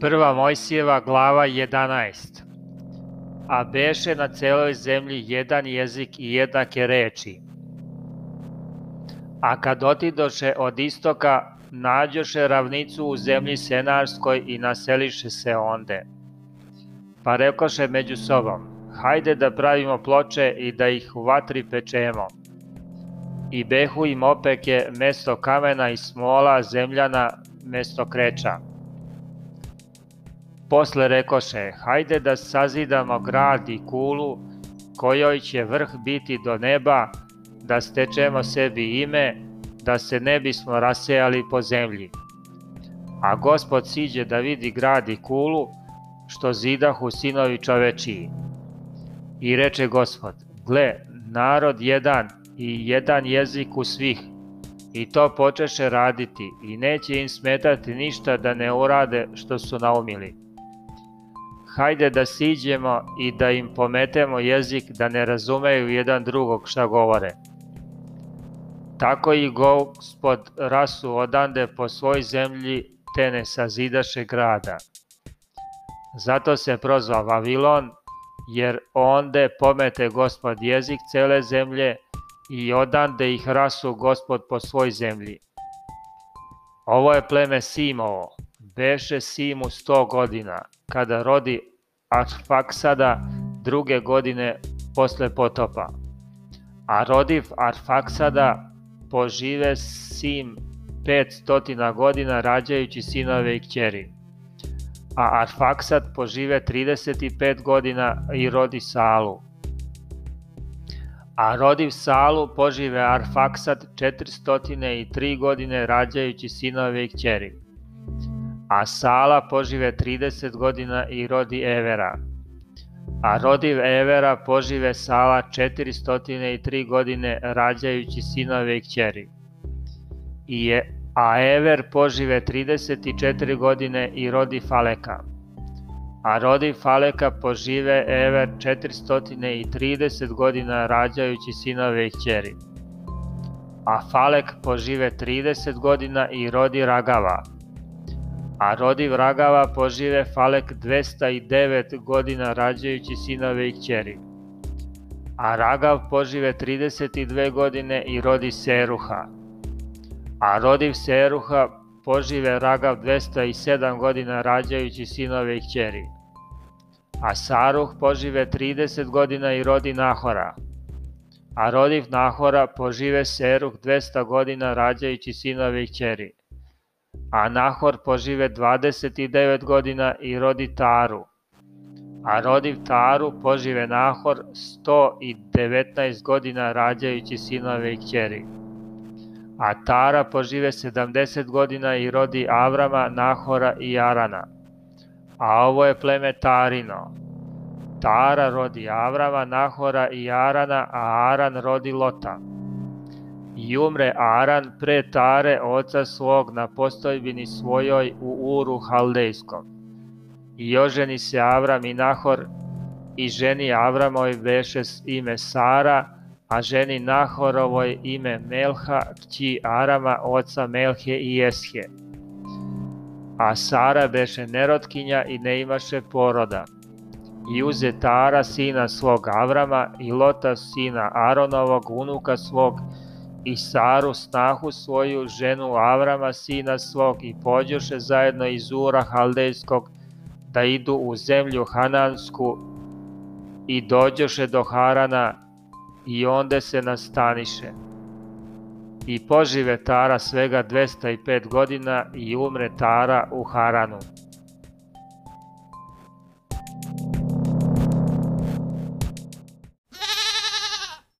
Prva Mojsijeva glava 11 A beše na celoj zemlji jedan jezik i jednake reči. A kad otidoše od istoka, nađoše ravnicu u zemlji Senarskoj i naseliše se onde. Pa rekoše među sobom, hajde da pravimo ploče i da ih u vatri pečemo. I behu im opeke mesto kamena i smola zemljana mesto kreča. Posle rekoše, hajde da sazidamo grad i kulu, kojoj će vrh biti do neba, da stečemo sebi ime, da se ne bismo rasejali po zemlji. A gospod siđe da vidi grad i kulu, što zidahu sinovi čovečiji. I reče gospod, gle, narod jedan i jedan jezik u svih, i to počeše raditi i neće im smetati ništa da ne urade što su naumili. Hajde da siđemo i da im pometemo jezik da ne razumeju jedan drugog šta govore. Tako i gospod rasu odande po svoj zemlji te ne sazidaše grada. Zato se prozva Vavilon, jer onde pomete gospod jezik cele zemlje i odande ih rasu gospod po svoj zemlji. Ovo je pleme Simovo, beše Simu sto godina, kada rodi Arfaksada druge godine posle potopa. A rodiv Arfaksada požive Sim 500 godina rađajući sinove i kćeri. A Arfaksad požive 35 godina i rodi Salu a rodiv Salu požive Arfaksad 403 godine rađajući sinove i kćeri. A Sala požive 30 godina i rodi Evera. A rodiv Evera požive Sala 403 godine rađajući sinove i kćeri. I je, a Ever požive 34 godine i rodi Faleka a rodi Faleka požive Ever 430 godina rađajući sinove i kćeri. A Falek požive 30 godina i rodi Ragava. A rodi Ragava požive Falek 209 godina rađajući sinove i kćeri. A Ragav požive 32 godine i rodi Seruha. A rodiv Seruha požive Ragav 207 godina rađajući sinove i kćeri. A Saruh požive 30 godina i rodi Nahora. A rodiv Nahora požive Seruh 200 godina rađajući sinove i kćeri. A Nahor požive 29 godina i rodi Taru. A rodiv Taru požive Nahor 119 godina rađajući sinove i kćeri a Tara požive 70 godina i rodi Avrama, Nahora i Arana. A ovo je pleme Tarino. Tara rodi Avrama, Nahora i Arana, a Aran rodi Lota. I umre Aran pre Tare oca svog na postojbini svojoj u Uru Haldejskom. I oženi se Avram i Nahor i ženi Avramoj veše ime Sara, a ženi Nahorovoj ime Melha, kći Arama, oca Melhe i Eshe. A Sara beše nerotkinja i ne imaše poroda. I uze Tara sina svog Avrama i Lota sina Aronovog unuka svog i Saru snahu svoju ženu Avrama sina svog i pođoše zajedno iz Ura Haldejskog da idu u zemlju Hanansku i dođoše do Harana i onda se nastaniše. I požive Tara svega 205 godina i umre Tara u Haranu.